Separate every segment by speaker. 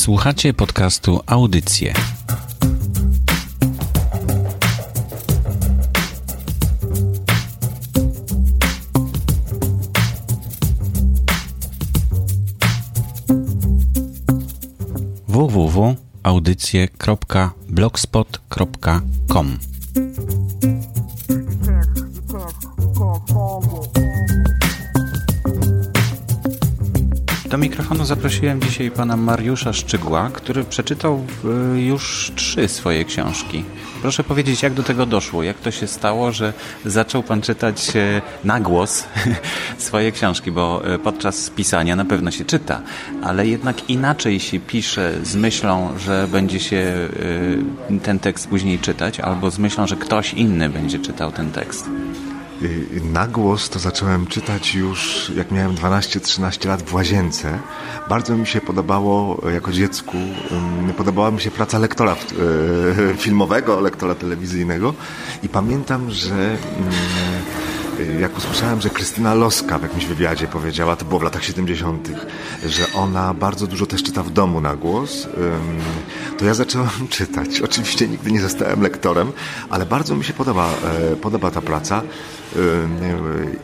Speaker 1: Słuchacie podcastu Audycje. www.audycje.blogspot.com Do mikrofonu zaprosiłem dzisiaj pana Mariusza Szczygła, który przeczytał y, już trzy swoje książki. Proszę powiedzieć, jak do tego doszło? Jak to się stało, że zaczął pan czytać y, na głos swoje książki? Bo y, podczas pisania na pewno się czyta, ale jednak inaczej się pisze z myślą, że będzie się ten tekst później czytać, albo z myślą, że ktoś inny będzie czytał ten tekst.
Speaker 2: Y, na głos to zacząłem czytać już jak miałem 12-13 lat w łazience. Bardzo mi się podobało jako dziecku, podobała mi się praca lektora y, filmowego, lektora telewizyjnego i pamiętam, że Y, jak usłyszałem, że Krystyna Loska w jakimś wywiadzie powiedziała, to było w latach 70., że ona bardzo dużo też czyta w domu na głos, to ja zacząłem czytać. Oczywiście nigdy nie zostałem lektorem, ale bardzo mi się podoba, e, podoba ta praca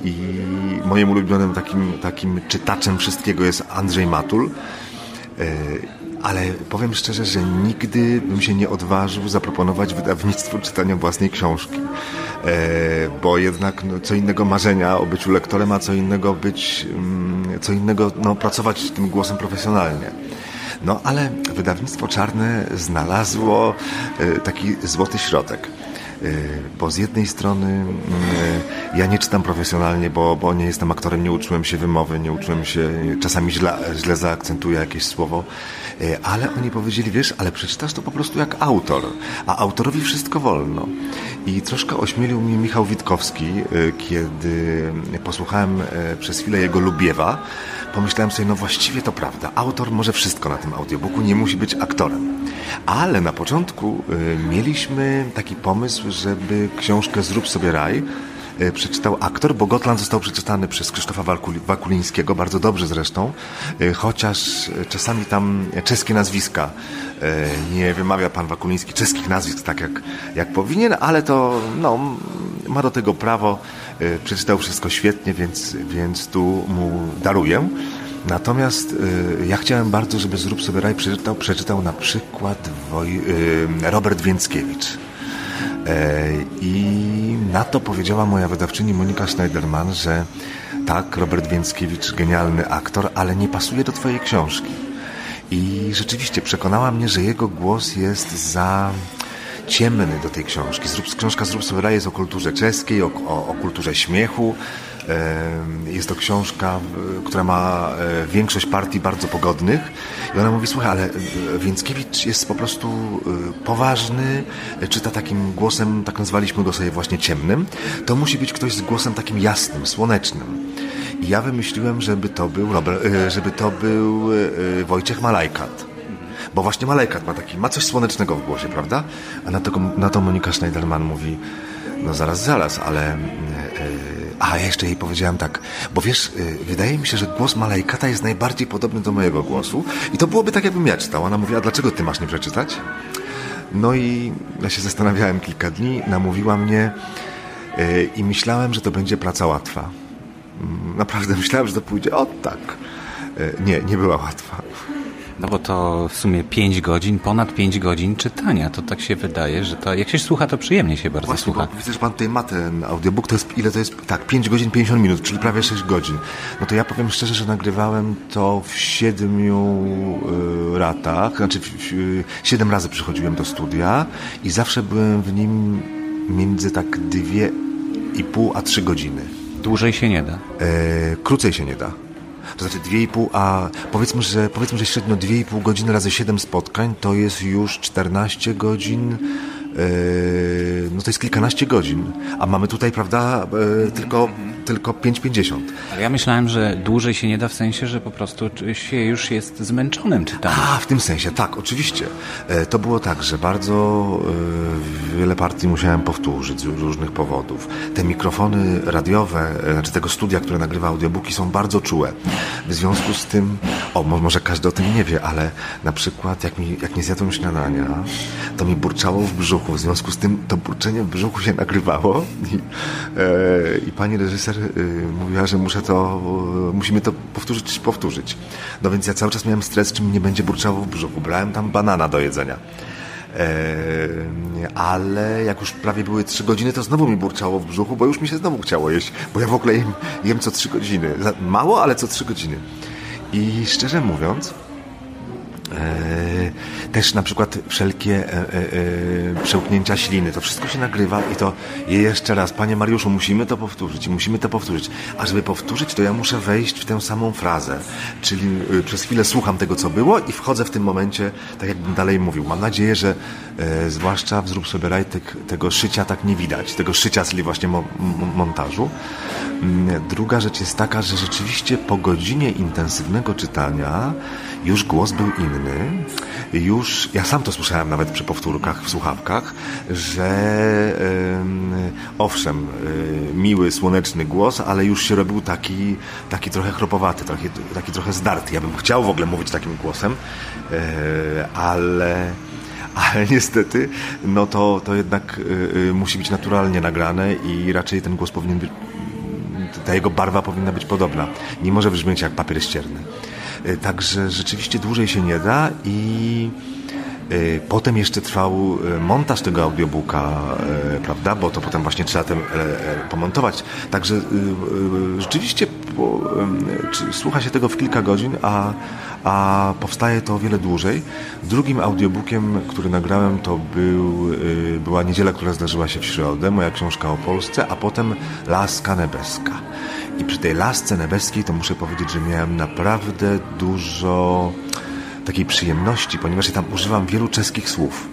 Speaker 2: i moim ulubionym takim, takim czytaczem wszystkiego jest Andrzej Matul e, ale powiem szczerze, że nigdy bym się nie odważył zaproponować wydawnictwu czytania własnej książki. E, bo jednak no, co innego marzenia o byciu lektorem, a co innego być, mm, co innego no, pracować tym głosem profesjonalnie. No ale wydawnictwo czarne znalazło e, taki złoty środek. E, bo z jednej strony mm, ja nie czytam profesjonalnie, bo, bo nie jestem aktorem, nie uczyłem się wymowy, nie uczyłem się, czasami źle, źle zaakcentuję jakieś słowo, e, ale oni powiedzieli, wiesz, ale przeczytasz to po prostu jak autor, a autorowi wszystko wolno. I troszkę ośmielił mnie Michał Witkowski, kiedy posłuchałem przez chwilę jego Lubiewa, pomyślałem sobie, no właściwie to prawda, autor może wszystko na tym audiobooku, nie musi być aktorem. Ale na początku mieliśmy taki pomysł, żeby książkę Zrób sobie raj e, przeczytał aktor, bo Gotland został przeczytany przez Krzysztofa Wakulińskiego, bardzo dobrze zresztą, e, chociaż czasami tam czeskie nazwiska nie wymawia pan Wakuliński czeskich nazwisk tak jak, jak powinien, ale to no, ma do tego prawo, przeczytał wszystko świetnie, więc, więc tu mu daruję. Natomiast y, ja chciałem bardzo, żeby Zrób sobie raj przeczytał, przeczytał na przykład Woj, y, Robert Więckiewicz. E, I na to powiedziała moja wydawczyni Monika Schneiderman, że tak, Robert Więckiewicz, genialny aktor, ale nie pasuje do twojej książki. I rzeczywiście przekonała mnie, że jego głos jest za ciemny do tej książki. Zrób, książka Zrób sobie raj jest o kulturze czeskiej, o, o, o kulturze śmiechu, jest to książka, która ma e, większość partii bardzo pogodnych i ona mówi, słuchaj, ale e, Więckiewicz jest po prostu e, poważny, czyta takim głosem, tak nazwaliśmy go sobie właśnie ciemnym. To musi być ktoś z głosem takim jasnym, słonecznym. I ja wymyśliłem, żeby to był, żeby to był Wojciech Malajkat. Bo właśnie Malajkat ma taki, ma coś słonecznego w głosie, prawda? A na to, na to Monika Schneiderman mówi, no zaraz, zaraz, ale a jeszcze jej powiedziałem tak, bo wiesz, y, wydaje mi się, że głos Malajkata jest najbardziej podobny do mojego głosu i to byłoby tak, jakbym ja czytał. Ona mówi, a dlaczego ty masz nie przeczytać? No i ja się zastanawiałem kilka dni, namówiła mnie y, i myślałem, że to będzie praca łatwa. Mm, naprawdę myślałem, że to pójdzie, o tak. Y, nie, nie była łatwa.
Speaker 1: No bo to w sumie 5 godzin, ponad 5 godzin czytania. To tak się wydaje, że to jak się słucha, to przyjemnie się bardzo
Speaker 2: Właśnie,
Speaker 1: słucha.
Speaker 2: Widzę, że pan tutaj ma ten audiobook. To jest, ile to jest? Tak, 5 godzin 50 minut, czyli prawie 6 godzin. No to ja powiem szczerze, że nagrywałem to w 7 y, ratach. Znaczy, w, w, 7 razy przychodziłem do studia i zawsze byłem w nim między tak 2,5 a 3 godziny.
Speaker 1: Dłużej się nie da.
Speaker 2: E, krócej się nie da to znaczy 2,5, a powiedzmy, że powiedzmy, że średnio 2,5 godziny razy 7 spotkań to jest już 14 godzin. Yy, no to jest kilkanaście godzin, a mamy tutaj, prawda, yy, tylko tylko 5,50.
Speaker 1: Ale ja myślałem, że dłużej się nie da w sensie, że po prostu się już jest zmęczonym czytaniem.
Speaker 2: A, w tym sensie, tak, oczywiście. E, to było tak, że bardzo e, wiele partii musiałem powtórzyć z różnych powodów. Te mikrofony radiowe, e, znaczy tego studia, które nagrywa audiobooki są bardzo czułe. W związku z tym, o, może każdy o tym nie wie, ale na przykład jak, mi, jak nie zjadłem śniadania, to mi burczało w brzuchu. W związku z tym to burczenie w brzuchu się nagrywało i, e, i pani reżyser mówiła, że muszę to, e, musimy to powtórzyć, powtórzyć. No więc ja cały czas miałem stres, czy mi nie będzie burczało w brzuchu. Brałem tam banana do jedzenia. E, ale jak już prawie były trzy godziny, to znowu mi burczało w brzuchu, bo już mi się znowu chciało jeść, bo ja w ogóle jem, jem co trzy godziny. Mało, ale co trzy godziny. I szczerze mówiąc, też na przykład wszelkie e, e, przełknięcia śliny, to wszystko się nagrywa i to jeszcze raz, panie Mariuszu, musimy to powtórzyć, musimy to powtórzyć. A żeby powtórzyć, to ja muszę wejść w tę samą frazę, czyli przez chwilę słucham tego, co było i wchodzę w tym momencie, tak jakbym dalej mówił. Mam nadzieję, że e, zwłaszcza w Zrób sobie tego szycia tak nie widać, tego szycia, czyli właśnie mo montażu. Mm, druga rzecz jest taka, że rzeczywiście po godzinie intensywnego czytania już głos był inny, już, ja sam to słyszałem nawet przy powtórkach w słuchawkach, że owszem, y, miły, słoneczny głos, ale już się robił taki, taki trochę chropowaty, taki, taki trochę zdarty. Ja bym chciał w ogóle mówić takim głosem, e, ale ale niestety, no to, to jednak y, musi być naturalnie nagrane i raczej ten głos powinien być, ta jego barwa powinna być podobna. Nie może brzmieć jak papier ścierny. E, także rzeczywiście dłużej się nie da i e, Potem jeszcze trwał e, montaż tego audiobooka, prawda, bo to potem właśnie trzeba ten pomontować. Także rzeczywiście słucha się tego w kilka godzin, a, a powstaje to o wiele dłużej. Drugim audiobookiem, który nagrałem, to był, była Niedziela, która zdarzyła się w środę, moja książka o Polsce, a potem Laska Nebeska. I przy tej lasce nebeskiej to muszę powiedzieć, że miałem naprawdę dużo takiej przyjemności, ponieważ ja tam używam wielu czeskich słów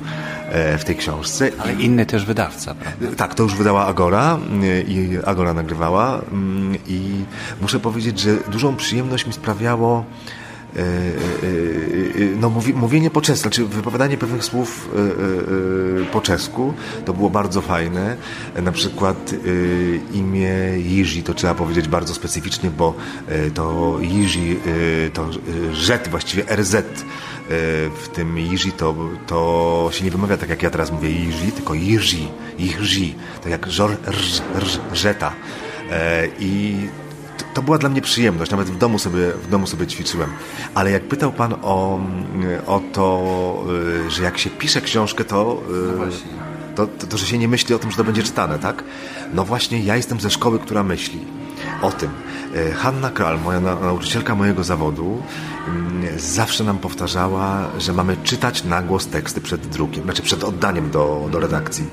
Speaker 2: w tej książce.
Speaker 1: Ale inny też wydawca, prawda?
Speaker 2: Tak, to już wydała Agora e, i Agora nagrywała mm, i muszę powiedzieć, że dużą przyjemność mi sprawiało E, e, e, no, mówienie po czesku, znaczy wypowiadanie pewnych słów po czesku, to było bardzo fajne. Na przykład imię Jiří, to trzeba powiedzieć bardzo specyficznie, bo to Jiří, to Z, właściwie RZ w tym Jiří to, to się nie wymawia tak jak ja teraz mówię Jiří, tylko Jiří, Jiří, tak jak żor, rż, rż, Żeta. I to była dla mnie przyjemność, nawet w domu sobie, w domu sobie ćwiczyłem. Ale jak pytał Pan o, o to, y, że jak się pisze książkę, to, y, no to, to, to, że się nie myśli o tym, że to będzie czytane, tak? No właśnie, ja jestem ze szkoły, która myśli o tym. E, Hanna Kral, moja nauczycielka mojego zawodu, mm, zawsze nam powtarzała, że mamy czytać na głos teksty przed drukiem, znaczy przed oddaniem do, do redakcji,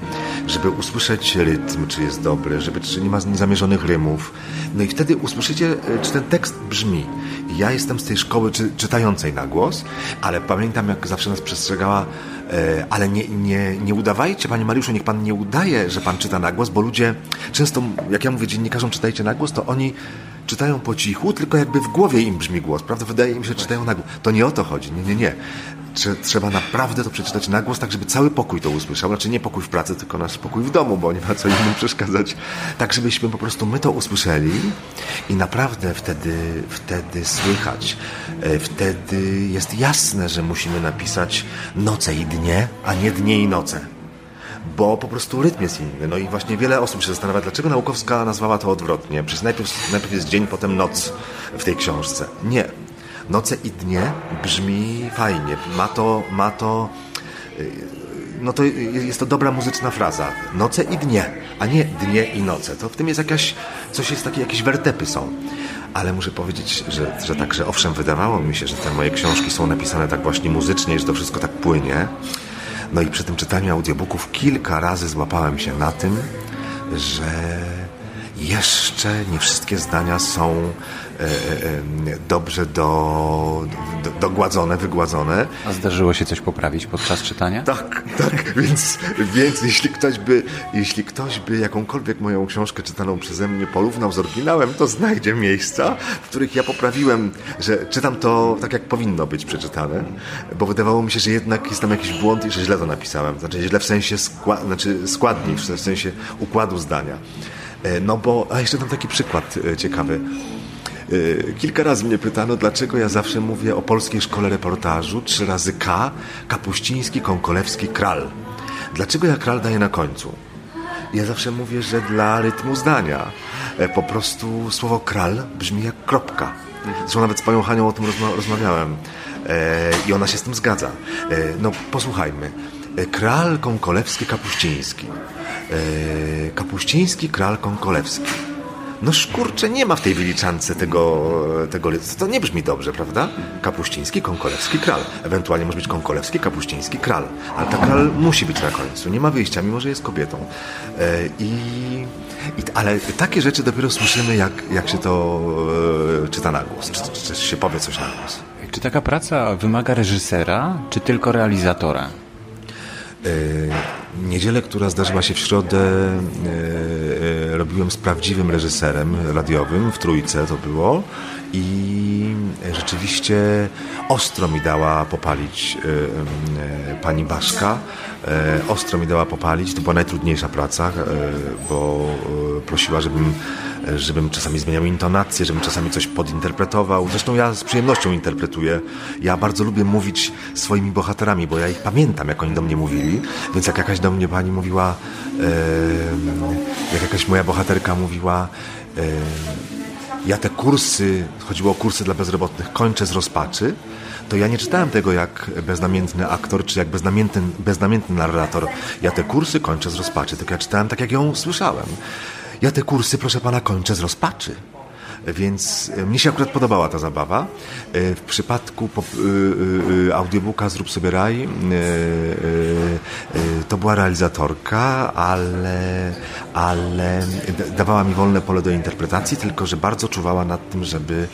Speaker 2: żeby usłyszeć rytm, czy jest dobry, żeby, czy nie ma niezamierzonych rymów. No i wtedy usłyszycie, e, czy ten tekst brzmi. Ja jestem z tej szkoły czy, czytającej na głos, ale pamiętam, jak zawsze nas przestrzegała ale nie, nie, nie udawajcie, panie Mariuszu, niech pan nie udaje, że pan czyta na głos, bo ludzie często, jak ja mówię dziennikarzom, czytajcie na głos, to oni czytają po cichu, tylko jakby w głowie im brzmi głos, prawda? Wydaje im się, że czytają na głos. To nie o to chodzi, nie, nie, nie trzeba naprawdę to przeczytać na głos, tak żeby cały pokój to usłyszał. Znaczy nie pokój w pracy, tylko nasz pokój w domu, bo nie ma co innym przeszkadzać. Tak, żebyśmy po prostu my to usłyszeli i naprawdę wtedy, wtedy słychać. E, wtedy jest jasne, że musimy napisać noce i dnie, a nie dnie i noce bo po prostu rytm jest inny. No i właśnie wiele osób się zastanawia, dlaczego Naukowska nazwała to odwrotnie. Przecież najpierw, najpierw jest dzień, potem noc w tej książce. Nie. Noce i dnie brzmi fajnie. Ma to, ma to y, no to jest to dobra muzyczna fraza. Noce i dnie, a nie dnie i noce. To w tym jest jakaś, coś jest takie, jakieś wertepy są. Ale muszę powiedzieć, że, że tak, że owszem, wydawało mi się, że te moje książki są napisane tak właśnie muzycznie, że to wszystko tak płynie. No i przy tym czytaniu audiobooków kilka razy złapałem się na tym, że jeszcze nie wszystkie zdania są E, e, dobrze do, do, dogładzone, wygładzone.
Speaker 1: A zdarzyło się coś poprawić podczas czytania?
Speaker 2: Tak, tak, więc, więc jeśli, ktoś by, jeśli ktoś by jakąkolwiek moją książkę czytaną przeze mnie porównał z oryginałem, to znajdzie miejsca, w których ja poprawiłem, że czytam to tak, jak powinno być przeczytane, bo wydawało mi się, że jednak jest tam jakiś błąd i że źle to napisałem. Znaczy źle w sensie skła, znaczy składnik, w sensie układu zdania. E, no bo, a jeszcze tam taki przykład ciekawy. Y, kilka razy mnie pytano, dlaczego ja zawsze mówię o polskiej szkole reportażu, trzy razy K, Kapuściński, Konkolewski, Kral. Dlaczego ja Kral daję na końcu? Ja zawsze mówię, że dla rytmu zdania. E, po prostu słowo kral brzmi jak kropka. Zresztą nawet z panią Hanią o tym rozma rozmawiałem. E, I ona się z tym zgadza. E, no posłuchajmy. E, kral Konkolewski, Kapuściński. E, Kapuściński, Kral Konkolewski. No szkurcze, nie ma w tej wyliczance tego, tego to nie brzmi dobrze, prawda? Kapuściński, Konkolewski, Kral. Ewentualnie może być Konkolewski, Kapuściński, Kral. Ale ta Kral musi być na końcu, nie ma wyjścia, mimo że jest kobietą. E, I, i ale takie rzeczy dopiero słyszymy, jak, jak się to e, czyta na głos, czy, czy, czy się powie coś na głos.
Speaker 1: Czy taka praca wymaga reżysera, czy tylko realizatora?
Speaker 2: E, niedzielę, która zdarzyła się w środę, e, e, robiłem z prawdziwym reżyserem radiowym, w Trójce to było i rzeczywiście ostro mi dała popalić pani Baszka. Ostro mi dała popalić, to była najtrudniejsza praca, bo prosiła, żebym żebym czasami zmieniał intonację, żebym czasami coś podinterpretował. Zresztą ja z przyjemnością interpretuję. Ja bardzo lubię mówić swoimi bohaterami, bo ja ich pamiętam, jak oni do mnie mówili. Więc jak jakaś do mnie pani mówiła, jak jakaś moja bohaterka mówiła, ja te kursy, chodziło o kursy dla bezrobotnych, kończę z rozpaczy, to ja nie czytałem tego jak beznamiętny aktor, czy jak beznamiętny, beznamiętny narrator. Ja te kursy kończę z rozpaczy, tylko ja czytałem tak, jak ją słyszałem. Ja te kursy, proszę pana, kończę z rozpaczy. Więc e, mnie się akurat podobała ta zabawa. E, w przypadku e, audiobooka Zrób sobie raj to była realizatorka, ale, ale dawała mi wolne pole do interpretacji, tylko że bardzo czuwała nad tym, żeby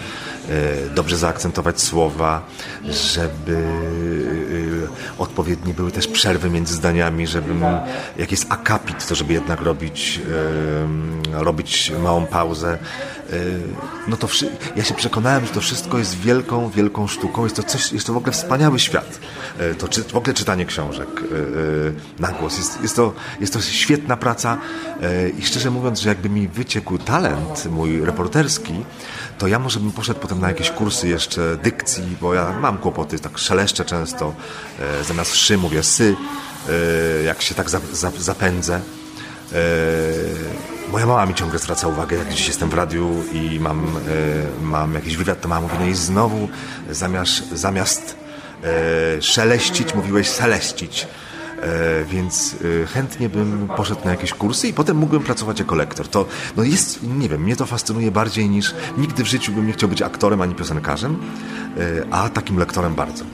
Speaker 2: dobrze zaakcentować słowa, żeby odpowiednie były też przerwy między zdaniami, żeby jak jest akapit, to żeby jednak robić, robić małą pauzę no to ja się przekonałem, że to wszystko jest wielką, wielką sztuką. Jest to coś, jest to w ogóle wspaniały świat. E, to czy, w ogóle czytanie książek e, na głos. Jest, jest, to, jest to świetna praca i szczerze mówiąc, że jakby mi wyciekł talent mój reporterski, to ja może bym poszedł potem na jakieś kursy jeszcze dykcji, bo ja mam kłopoty, tak szeleszczę często, zamiast szy mówię sy, jak się tak zapędzę. Moja mama mi ciągle zwraca uwagę, jak gdzieś jestem w radiu i mam, e, mam jakiś wywiad, to mama mówi, no i znowu zamiast, zamiast e, szeleścić, mówiłeś szeleścić. E, więc e, chętnie bym poszedł na jakieś kursy i potem mógłbym pracować jako lektor. To no jest, nie wiem, mnie to fascynuje bardziej niż nigdy w życiu bym nie chciał być aktorem ani piosenkarzem, e, a takim lektorem bardzo.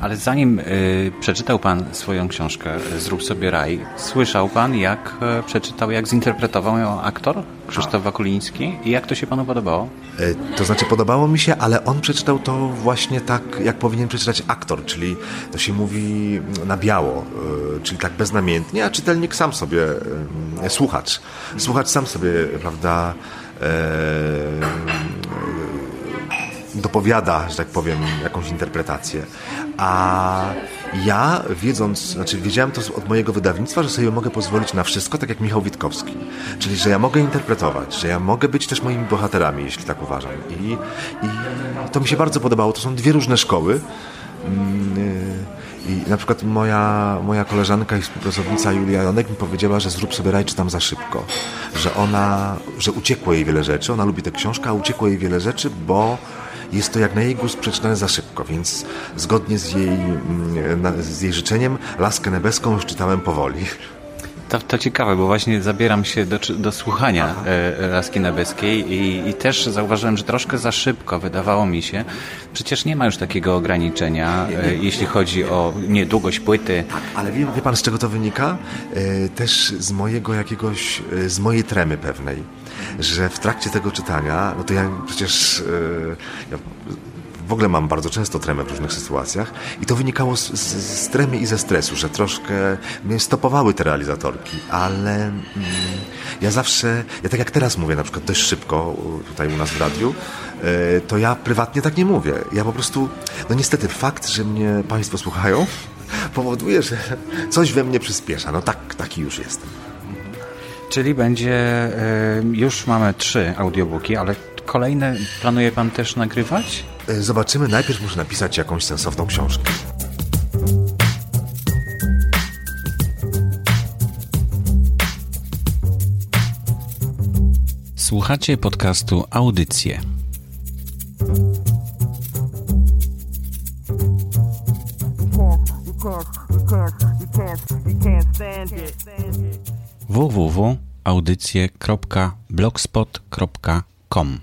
Speaker 1: Ale zanim y, przeczytał Pan swoją książkę Zrób sobie raj, słyszał Pan, jak y, przeczytał, jak zinterpretował ją aktor Krzysztof Wakuliński i jak to się Panu podobało?
Speaker 2: E, to znaczy podobało mi się, ale on przeczytał to właśnie tak, jak powinien przeczytać aktor, czyli to się mówi na biało, y, czyli tak beznamiętnie, a czytelnik sam sobie, y, słuchacz, słuchacz sam sobie, prawda, dopowiada, że tak powiem, jakąś interpretację. A ja, wiedząc, znaczy wiedziałem to od mojego wydawnictwa, że sobie mogę pozwolić na wszystko, tak jak Michał Witkowski. Czyli, że ja mogę interpretować, że ja mogę być też moimi bohaterami, jeśli tak uważam. I, i to mi się bardzo podobało. To są dwie różne szkoły. Mm, I na przykład moja, moja koleżanka i współpracownica Julia Jonek mi powiedziała, że zrób sobie raj, czytam za szybko. Że ona, że uciekło jej wiele rzeczy. Ona lubi tę książkę, a uciekło jej wiele rzeczy, bo jest to jak na jej gust przeczytane za szybko, więc zgodnie z jej, mm, z jej życzeniem Laskę Nebeską już czytałem powoli.
Speaker 1: To, to ciekawe, bo właśnie zabieram się do, do słuchania e, Laski Nebeskiej i, i też zauważyłem, że troszkę za szybko wydawało mi się. Przecież nie ma już takiego ograniczenia, e, jeśli chodzi o niedługość płyty.
Speaker 2: Tak, ale wie, wie pan z czego to wynika? E, też z mojego jakiegoś, e, z mojej tremy pewnej, że w trakcie tego czytania, no to ja przecież e, ja w ogóle mam bardzo często tremę w różnych sytuacjach i to wynikało z, z, z tremy i ze stresu, że troszkę mnie stopowały te realizatorki, ale mm, ja zawsze, ja tak jak teraz mówię na przykład dość szybko tutaj u nas w radiu, e, to ja prywatnie tak nie mówię. Ja po prostu, no niestety fakt, że mnie Państwo słuchają powoduje, że coś we mnie przyspiesza. No tak, taki już jestem.
Speaker 1: Czyli będzie, e, już mamy trzy audiobooki, ale kolejne planuje Pan też nagrywać?
Speaker 2: E, zobaczymy. Najpierw muszę napisać jakąś sensowną książkę.
Speaker 1: Słuchacie podcastu Audycje. www.audycje.blogspot.com